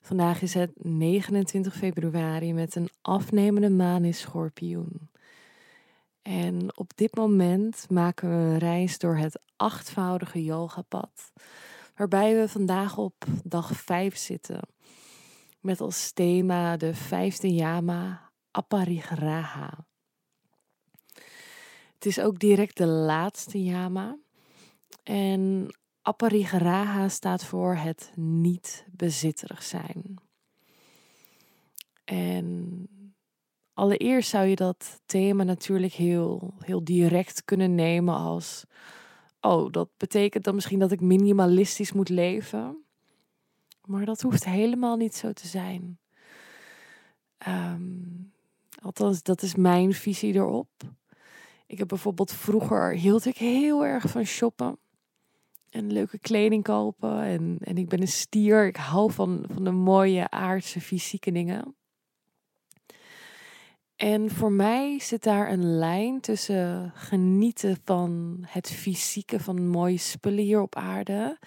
Vandaag is het 29 februari met een afnemende maan in schorpioen. En op dit moment maken we een reis door het achtvoudige yogapad, waarbij we vandaag op dag 5 zitten. Met als thema de vijfde yama Aparigraha. Het is ook direct de laatste yama. En Aparigraha staat voor het niet bezitterig zijn. En allereerst zou je dat thema natuurlijk heel, heel direct kunnen nemen als: Oh, dat betekent dan misschien dat ik minimalistisch moet leven. Maar dat hoeft helemaal niet zo te zijn. Um, althans, dat is mijn visie erop. Ik heb bijvoorbeeld vroeger hield ik heel erg van shoppen en leuke kleding kopen. En, en ik ben een stier. Ik hou van, van de mooie aardse fysieke dingen. En voor mij zit daar een lijn tussen genieten van het fysieke, van mooie spullen hier op aarde.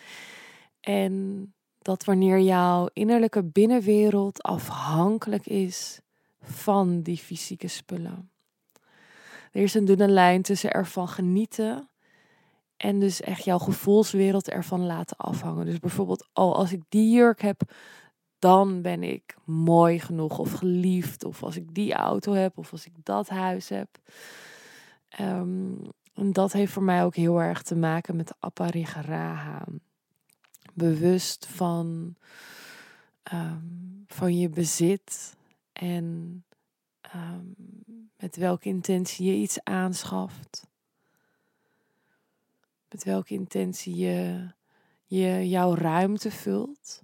En dat wanneer jouw innerlijke binnenwereld afhankelijk is van die fysieke spullen. Er is een dunne lijn tussen ervan genieten en dus echt jouw gevoelswereld ervan laten afhangen. Dus bijvoorbeeld, oh, als ik die jurk heb, dan ben ik mooi genoeg of geliefd. Of als ik die auto heb, of als ik dat huis heb. Um, en dat heeft voor mij ook heel erg te maken met aparigaraha. Bewust van, um, van je bezit en um, met welke intentie je iets aanschaft met welke intentie je, je jouw ruimte vult.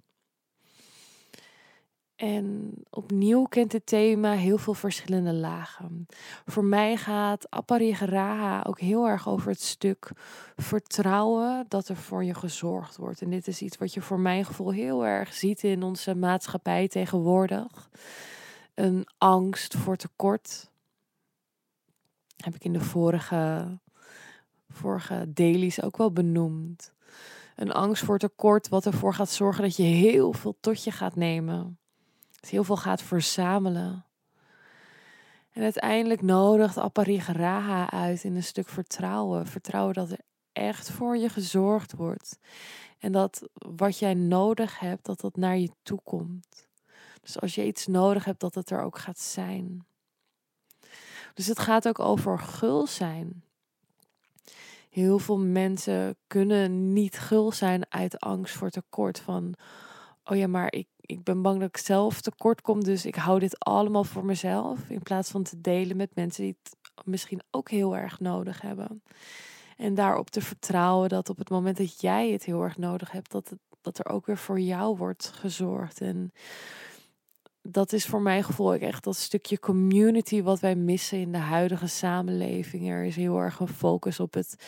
En opnieuw kent het thema heel veel verschillende lagen. Voor mij gaat Aparigaraha ook heel erg over het stuk vertrouwen dat er voor je gezorgd wordt. En dit is iets wat je voor mijn gevoel heel erg ziet in onze maatschappij tegenwoordig. Een angst voor tekort. Heb ik in de vorige vorige dailies ook wel benoemd. Een angst voor tekort, wat ervoor gaat zorgen dat je heel veel tot je gaat nemen. Dat heel veel gaat verzamelen. En uiteindelijk nodigt Aparigaraha uit in een stuk vertrouwen. Vertrouwen dat er echt voor je gezorgd wordt. En dat wat jij nodig hebt, dat dat naar je toe komt. Dus als je iets nodig hebt, dat het er ook gaat zijn. Dus het gaat ook over gul zijn. Heel veel mensen kunnen niet gul zijn uit angst voor tekort. Van, oh ja, maar ik, ik ben bang dat ik zelf tekort kom, dus ik hou dit allemaal voor mezelf. In plaats van te delen met mensen die het misschien ook heel erg nodig hebben. En daarop te vertrouwen dat op het moment dat jij het heel erg nodig hebt, dat, dat er ook weer voor jou wordt gezorgd. En dat is voor mijn gevoel echt dat stukje community wat wij missen in de huidige samenleving. Er is heel erg een focus op het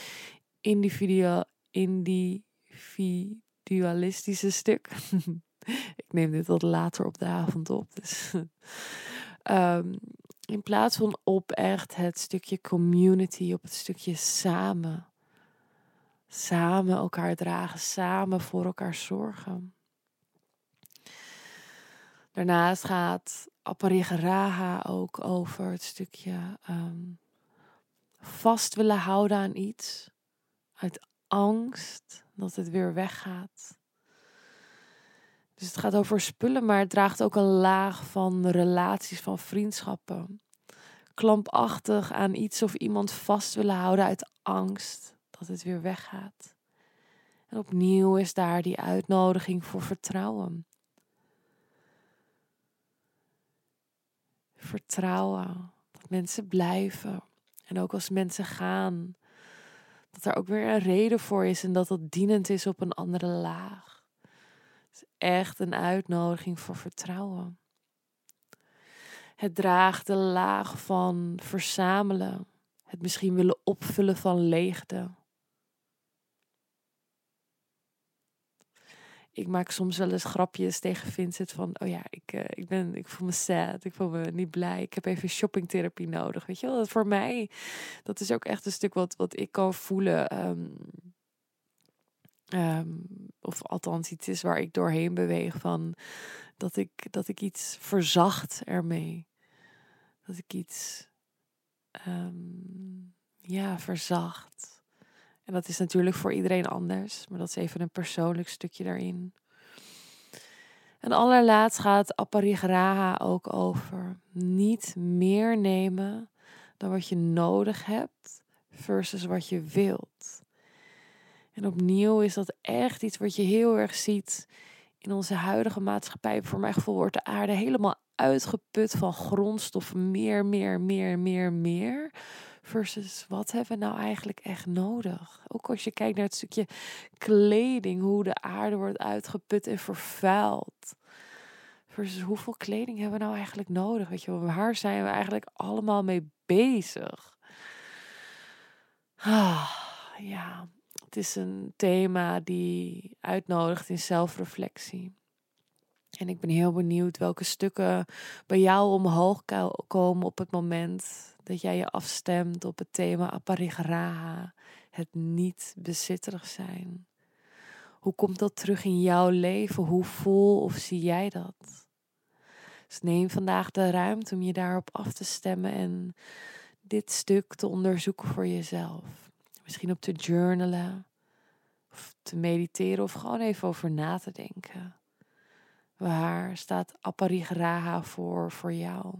individualistische stuk. Ik neem dit wat later op de avond op. Dus um, in plaats van op echt het stukje community, op het stukje samen. Samen elkaar dragen, samen voor elkaar zorgen. Daarnaast gaat Aparigaraha ook over het stukje um, vast willen houden aan iets. Uit angst dat het weer weggaat. Dus het gaat over spullen, maar het draagt ook een laag van relaties, van vriendschappen. Klampachtig aan iets of iemand vast willen houden uit angst dat het weer weggaat. En opnieuw is daar die uitnodiging voor vertrouwen. Vertrouwen. Dat mensen blijven. En ook als mensen gaan, dat er ook weer een reden voor is en dat dat dienend is op een andere laag. Het is echt een uitnodiging voor vertrouwen. Het draagt de laag van verzamelen, het misschien willen opvullen van leegte. Ik maak soms wel eens grapjes tegen Vincent van, oh ja, ik, uh, ik, ben, ik voel me sad, ik voel me niet blij, ik heb even shoppingtherapie nodig. Weet je wel, dat voor mij, dat is ook echt een stuk wat, wat ik kan voelen. Um, um, of althans iets is waar ik doorheen beweeg van dat ik, dat ik iets verzacht ermee. Dat ik iets, um, ja, verzacht. En dat is natuurlijk voor iedereen anders, maar dat is even een persoonlijk stukje daarin. En allerlaatst gaat Aparigraha ook over niet meer nemen dan wat je nodig hebt versus wat je wilt. En opnieuw is dat echt iets wat je heel erg ziet in onze huidige maatschappij. Voor mijn gevoel wordt de aarde helemaal uitgeput van grondstoffen. Meer, meer, meer, meer, meer. Versus wat hebben we nou eigenlijk echt nodig? Ook als je kijkt naar het stukje kleding, hoe de aarde wordt uitgeput en vervuild. Versus hoeveel kleding hebben we nou eigenlijk nodig? Weet je, waar zijn we eigenlijk allemaal mee bezig? Ah, ja, het is een thema die uitnodigt in zelfreflectie. En ik ben heel benieuwd welke stukken bij jou omhoog komen op het moment dat jij je afstemt op het thema aparigraha, het niet bezitterig zijn. Hoe komt dat terug in jouw leven? Hoe voel of zie jij dat? Dus neem vandaag de ruimte om je daarop af te stemmen en dit stuk te onderzoeken voor jezelf. Misschien op te journalen, of te mediteren, of gewoon even over na te denken. Waar staat aparigraha voor voor jou?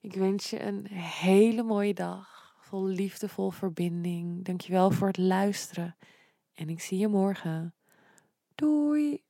Ik wens je een hele mooie dag, vol liefdevol verbinding. Dankjewel voor het luisteren en ik zie je morgen. Doei!